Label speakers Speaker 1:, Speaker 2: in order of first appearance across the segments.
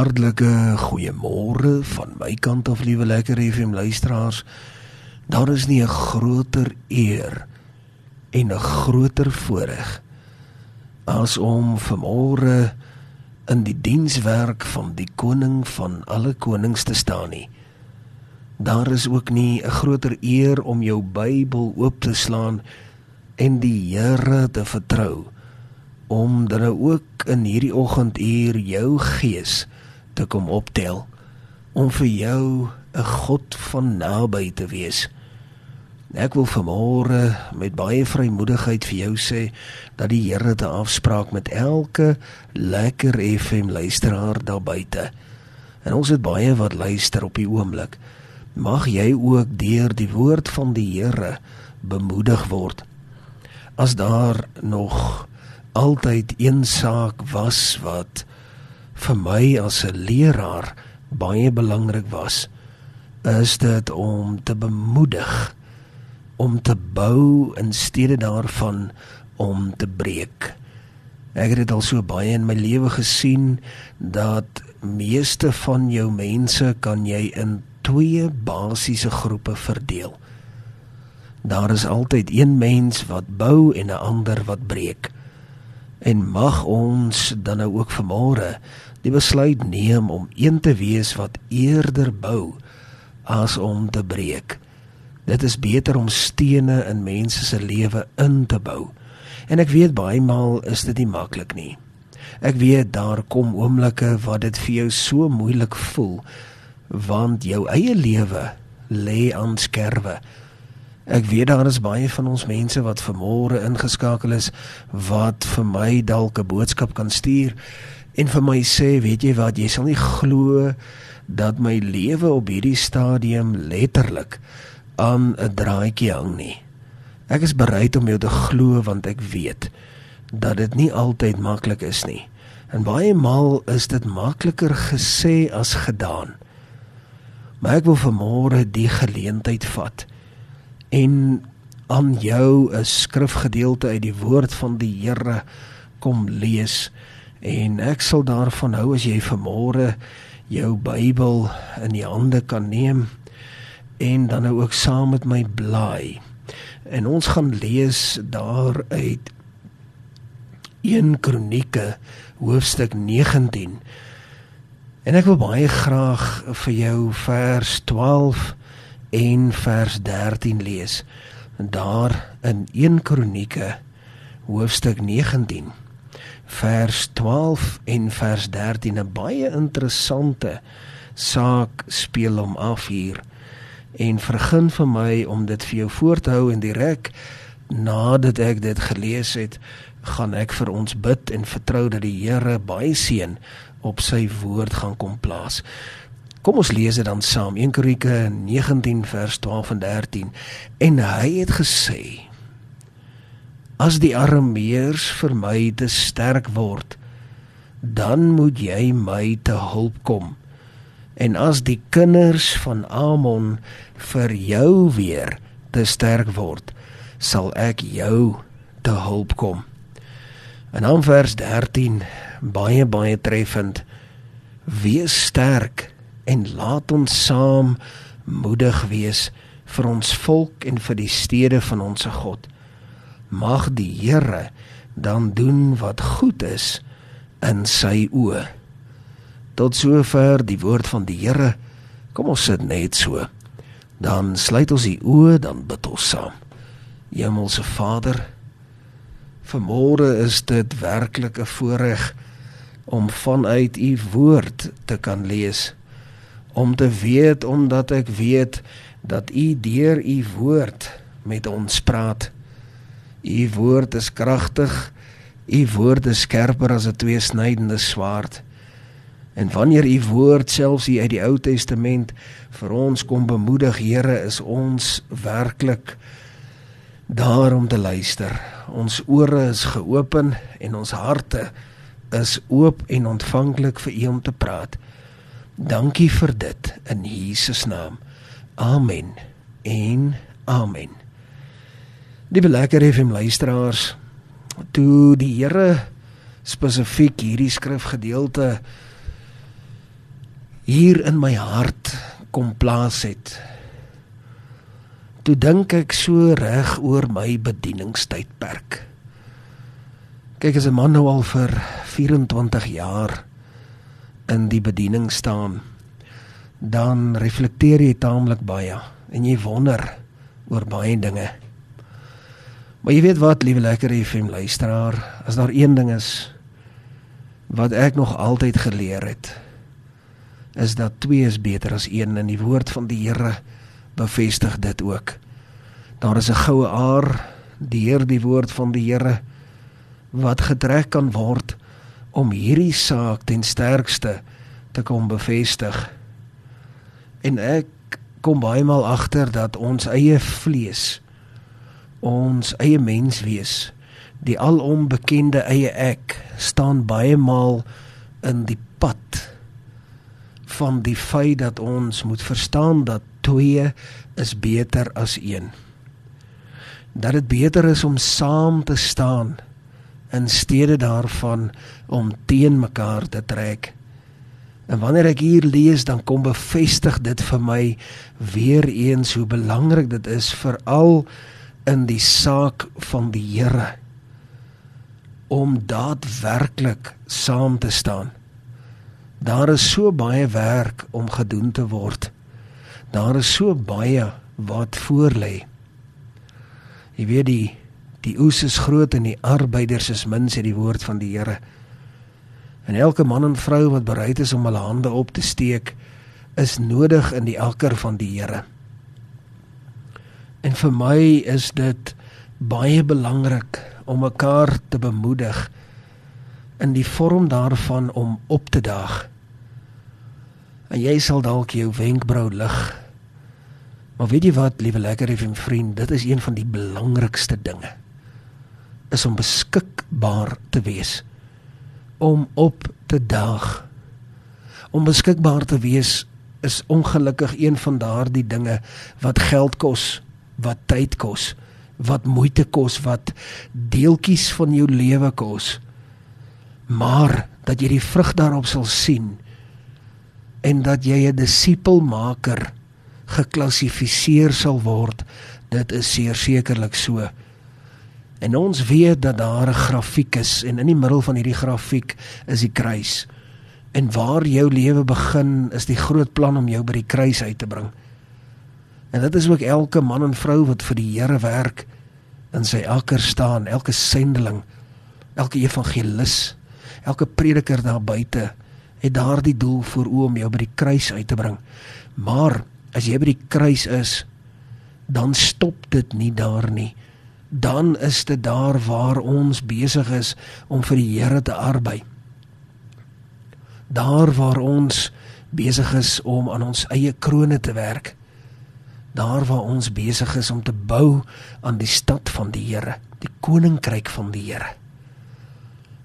Speaker 1: hartlike goeiemôre van my kant af, liewe lekker FM luisteraars. Daar is nie 'n groter eer en 'n groter voorreg as om vanmôre in die dienswerk van die koning van alle konings te staan nie. Daar is ook nie 'n groter eer om jou Bybel oop te slaan en die Here te vertrou om dan nou ook in hierdie oggenduur jou gees te kom optel om vir jou 'n God van naby te wees. Ek wil vanmôre met baie vrymoedigheid vir jou sê dat die Here te afspraak met elke lekker FM luisteraar daar buite. En ons het baie wat luister op die oomblik. Mag jy ook deur die woord van die Here bemoedig word. As daar nog altyd een saak was wat vir my as 'n leraar baie belangrik was, is dit om te bemoedig, om te bou in steede daarvan om te breek. Ek het dit al so baie in my lewe gesien dat meeste van jou mense kan jy in twee basiese groepe verdeel. Daar is altyd een mens wat bou en 'n ander wat breek. En mag ons dan nou ook vanmôre die besluit neem om een te wees wat eerder bou as om te breek. Dit is beter om stene in mense se lewe in te bou. En ek weet baie maal is dit nie maklik nie. Ek weet daar kom oomblikke wat dit vir jou so moeilik voel want jou eie lewe lê aan skerwe. Ek weet daar is baie van ons mense wat vermore ingeskakel is wat vir my dalk 'n boodskap kan stuur en vir my sê, weet jy wat, jy sal nie glo dat my lewe op hierdie stadium letterlik aan 'n draadjie hang nie. Ek is bereid om jou te glo want ek weet dat dit nie altyd maklik is nie. En baie maal is dit makliker gesê as gedaan. Maar ek wil vanmôre die geleentheid vat en aan jou 'n skrifgedeelte uit die woord van die Here kom lees en ek sal daarvan hou as jy vanmôre jou Bybel in die hande kan neem en dan nou ook saam met my blaai. En ons gaan lees daar uit 1 Kronieke hoofstuk 19. En ek wil baie graag vir jou vers 12 en vers 13 lees. Daar in 1 Kronieke hoofstuk 19 vers 12 en vers 13 'n baie interessante saak speel hom af hier. En vergun vir my om dit vir jou voor te hou en direk nadat ek dit gelees het, gaan ek vir ons bid en vertrou dat die Here baie seën op sy woord gaan kom plaas. Kom ons lees dit dan saam. 1 Kronieke 19 vers 12 en 13. En hy het gesê: As die Arameërs vir my te sterk word, dan moet jy my te hulp kom. En as die kinders van Amon vir jou weer te sterk word, sal ek jou te hulp kom. En dan vers 13, baie baie treffend. Wees sterk en laat ons saam moedig wees vir ons volk en vir die stede van ons God. Mag die Here dan doen wat goed is in sy oë. Tot sover die woord van die Here. Kom ons sit net so. Dan sluit ons die oë, dan bid ons saam. Hemelse Vader, vanmôre is dit werklik 'n voorreg om vanuit u woord te kan lees om te weet omdat ek weet dat u deur u woord met ons praat. U woord is kragtig. U woord is skerper as 'n tweesnydende swaard. En wanneer u woord selfs hier uit die Ou Testament vir ons kom bemoedig, Here, is ons werklik daar om te luister. Ons ore is geopen en ons harte is oop en ontvanklik vir u om te praat. Dankie vir dit in Jesus naam. Amen. En amen. Die lekker FM luisteraars, toe die Here spesifiek hierdie skrifgedeelte hier in my hart kom plaas het. Toe dink ek so reg oor my bedieningstydperk. Kyk as 'n man nou al vir 24 jaar in die bediening staan, dan reflekteer jy taamlik baie en jy wonder oor baie dinge. Maar jy weet wat, liewe lekker FM luisteraar, as daar een ding is wat ek nog altyd geleer het, is dat twee is beter as een en die woord van die Here bevestig dit ook. Daar is 'n goue aar, die Heer die woord van die Here wat getrek kan word om hierdie saak ten sterkste te kom bevestig. En ek kom baie maal agter dat ons eie vlees ons eie mens wees die alom bekende eie ek staan baie maal in die pad van die feit dat ons moet verstaan dat twee is beter as een. Dat dit beter is om saam te staan in steede daarvan om teen mekaar te trek. En wanneer ek hier lees dan kom bevestig dit vir my weer eens hoe belangrik dit is veral in die saak van die Here om daadwerklik saam te staan. Daar is so baie werk om gedoen te word. Daar is so baie wat voor lê. Jy weet die die oes is groot en die arbeiders is min sê die woord van die Here. En elke man en vrou wat bereid is om hulle hande op te steek is nodig in die akker van die Here. En vir my is dit baie belangrik om mekaar te bemoedig in die vorm daarvan om op te daag. En jy sal dalk jou wenkbrau lig. Maar weet jy wat, liewe lekker effe vriend, dit is een van die belangrikste dinge. Is om beskikbaar te wees. Om op te daag. Om beskikbaar te wees is ongelukkig een van daardie dinge wat geld kos, wat tyd kos, wat moeite kos, wat deeltjies van jou lewe kos. Maar dat jy die vrug daarop sal sien en dat jy 'n disipelmaker geklassifiseer sal word dit is seker sekerlik so. En ons weet dat daar 'n grafiek is en in die middel van hierdie grafiek is die kruis. En waar jou lewe begin is die groot plan om jou by die kruis uit te bring en dit is ook elke man en vrou wat vir die Here werk in sy akker staan elke sendeling elke evangelis elke prediker daar buite het daardie doel voor oë om jou by die kruis uit te bring. Maar as jy by die kruis is, dan stop dit nie daar nie. Dan is dit daar waar ons besig is om vir die Here te arbei. Daar waar ons besig is om aan ons eie krone te werk. Daar waar ons besig is om te bou aan die stad van die Here, die koninkryk van die Here.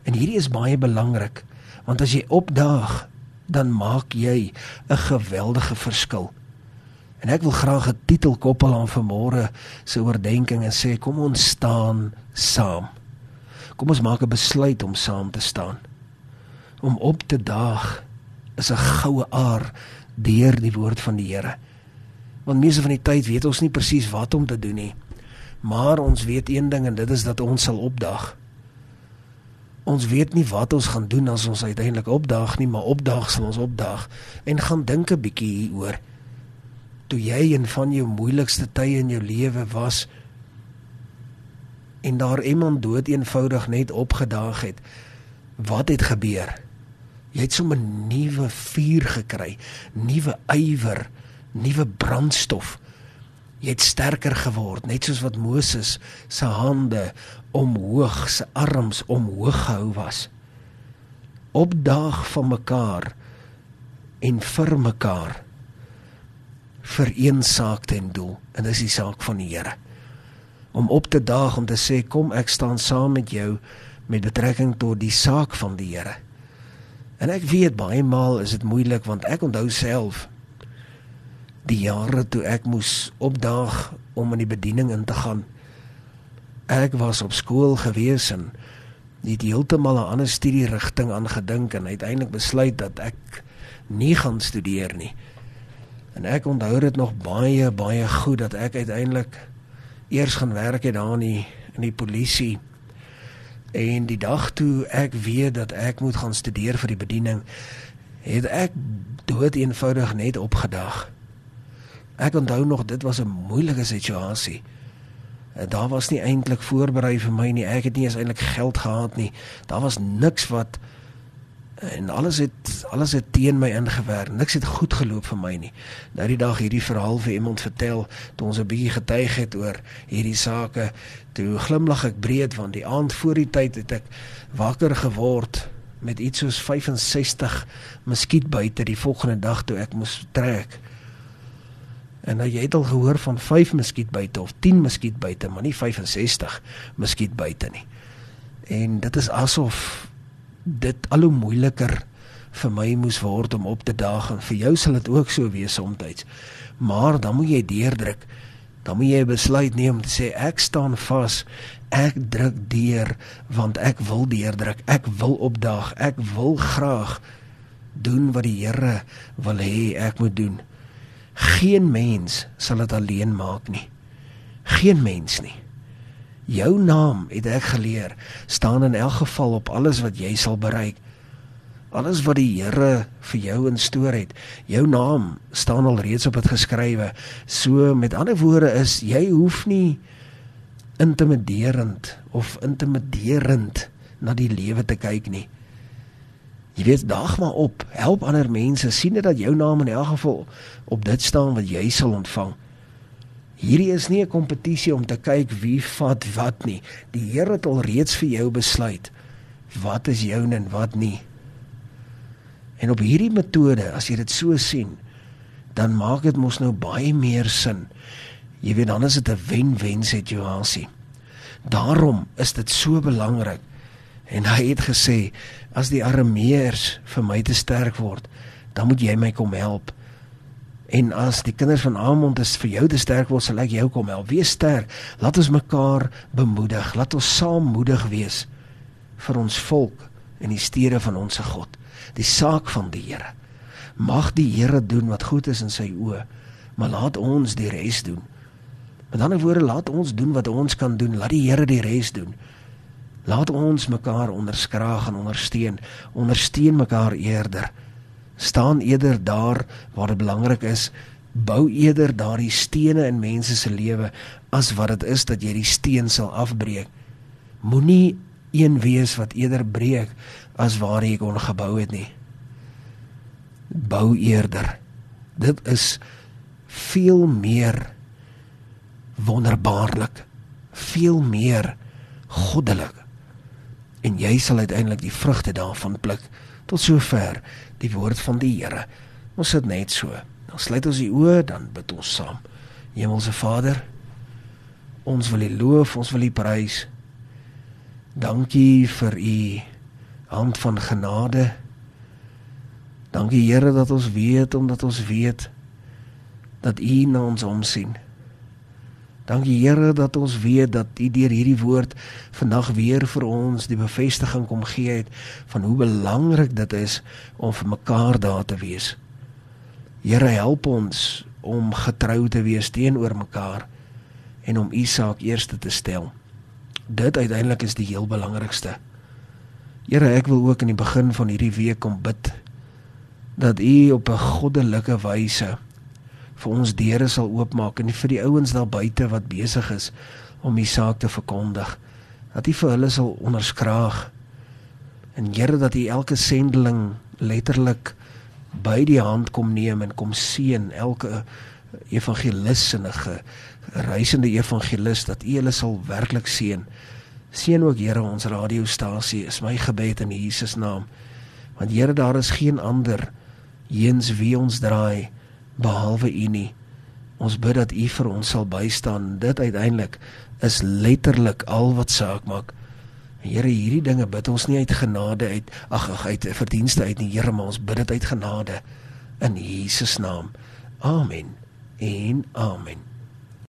Speaker 1: En hierdie is baie belangrik want as jy opdaag, dan maak jy 'n geweldige verskil. En ek wil graag 'n titel koppel aan vanmôre se oordeenking en sê kom ons staan saam. Kom ons maak 'n besluit om saam te staan. Om op te daag is 'n goue aar deur die woord van die Here. Want meeste van die tyd weet ons nie presies wat om te doen nie. Maar ons weet een ding en dit is dat ons sal opdaag. Ons weet nie wat ons gaan doen as ons uiteindelik opdaag nie, maar opdaag sal ons opdaag en gaan dink 'n bietjie hieroor. Toe jy een van jou moeilikste tye in jou lewe was en daar iemand dood eenvoudig net opgedaag het, wat het gebeur? Jy het sommer nuwe vuur gekry, nuwe ywer, nuwe brandstof. Jy het sterker geword, net soos wat Moses se hande omhoog, se arms omhoog gehou was. Opdaag van mekaar en vir mekaar vir een saak ten doel en dis die saak van die Here. Om op te daag om te sê kom ek staan saam met jou met betrekking tot die saak van die Here. En ek weet baie maal is dit moeilik want ek onthou self die jare toe ek moes opdaag om in die bediening in te gaan. Ek was op skool gewees en het heeltemal 'n ander studie rigting aangedink en uiteindelik besluit dat ek nie gaan studeer nie. En ek onthou dit nog baie baie goed dat ek uiteindelik eers gaan werk het daar in die in die polisie. En die dag toe ek weet dat ek moet gaan studeer vir die bediening, het ek dood eenvoudig net opgedag. Ek onthou nog dit was 'n moeilike situasie. Daar was nie eintlik voorberei vir my nie. Ek het nie eens eintlik geld gehad nie. Daar was niks wat en alles het alles het teen my ingewerk. Niks het goed geloop vir my nie. Nou die dag hierdie verhaal vir iemand vertel, toe ons 'n bietjie getuig het oor hierdie sake, toe glimlag ek breed want die aand voor die tyd het ek wakker geword met iets soos 65 muskietbyte die volgende dag toe ek moes trek. En nou jy het al gehoor van 5 muskietbyte of 10 muskietbyte, maar nie 65 muskietbyte nie. En dit is asof dit al hoe moeiliker vir my moes word om op te daag en vir jou sal dit ook so wees soms. Maar dan moet jy deurdruk. Dan moet jy besluit neem om te sê ek staan vas. Ek druk deur want ek wil deurdruk. Ek wil opdaag. Ek wil graag doen wat die Here wil hê ek moet doen. Geen mens sal dit alleen maak nie. Geen mens nie. Jou naam het ek geleer staan in elk geval op alles wat jy sal bereik. Alles wat die Here vir jou instoor het, jou naam staan al reeds op dit geskrywe. So met ander woorde is jy hoef nie intimiderend of intimiderend na die lewe te kyk nie. Jy weet dag maar op, help ander mense, sien dat jou naam in elk geval op dit staan wat jy sal ontvang. Hierdie is nie 'n kompetisie om te kyk wie vat wat nie. Die Here het al reeds vir jou besluit wat is joune en wat nie. En op hierdie metode, as jy dit so sien, dan maak dit mos nou baie meer sin. Jy weet dan is dit 'n wen-wen situasie. Daarom is dit so belangrik. En hy het gesê as die arameërs vir my te sterk word, dan moet jy my kom help. En as die kinders van Amond is vir jou te sterk word, sal ek jou kom help. Wees sterk. Laat ons mekaar bemoedig. Laat ons saam moedig wees vir ons volk en die stede van ons God. Die saak van die Here. Mag die Here doen wat goed is in sy oë, maar laat ons die res doen. Met ander woorde, laat ons doen wat ons kan doen. Laat die Here die res doen. Laat ons mekaar onderskraag en ondersteun. Ondersteun mekaar eerder. Staan eerder daar waar dit belangrik is. Bou eerder daardie stene in mense se lewe as wat dit is dat jy die steen sal afbreek. Moenie een wees wat eerder breek as waar jy kon gebou het nie. Bou eerder. Dit is veel meer wonderbaarlik. Veel meer goddelik en jy sal uiteindelik die vrugte daarvan pluk tot sover die woord van die Here. Ons sit net so. Dan sluit ons die oë, dan bid ons saam. Hemelse Vader, ons wil U loof, ons wil U prys. Dankie vir U hand van genade. Dankie Here dat ons weet omdat ons weet dat U na ons omsien. Dankie Here dat ons weet dat U deur hierdie woord vandag weer vir ons die bevestiging kom gee het van hoe belangrik dit is om vir mekaar daar te wees. Here help ons om getrou te wees teenoor mekaar en om U saak eerste te stel. Dit uiteindelik is die heel belangrikste. Here, ek wil ook in die begin van hierdie week kom bid dat U op 'n goddelike wyse vir ons deure sal oopmaak en vir die ouens daar buite wat besig is om die saak te verkondig dat U vir hulle sal onderskraag. En Here dat U elke sendeling letterlik by die hand kom neem en kom seën elke evangelis en 'n reisende evangelis dat U hulle sal werklik seën. Seën ook Here ons radiostasie is my gebed in Jesus naam. Want Here daar is geen ander heens wie ons draai behalwe U nie. Ons bid dat U vir ons sal bystaan. Dit uiteindelik is letterlik al wat saak maak. Here, hierdie dinge bid ons nie uit genade uit, ag ag uit verdienste uit nie, Here, maar ons bid dit uit genade in Jesus naam. Amen. En amen.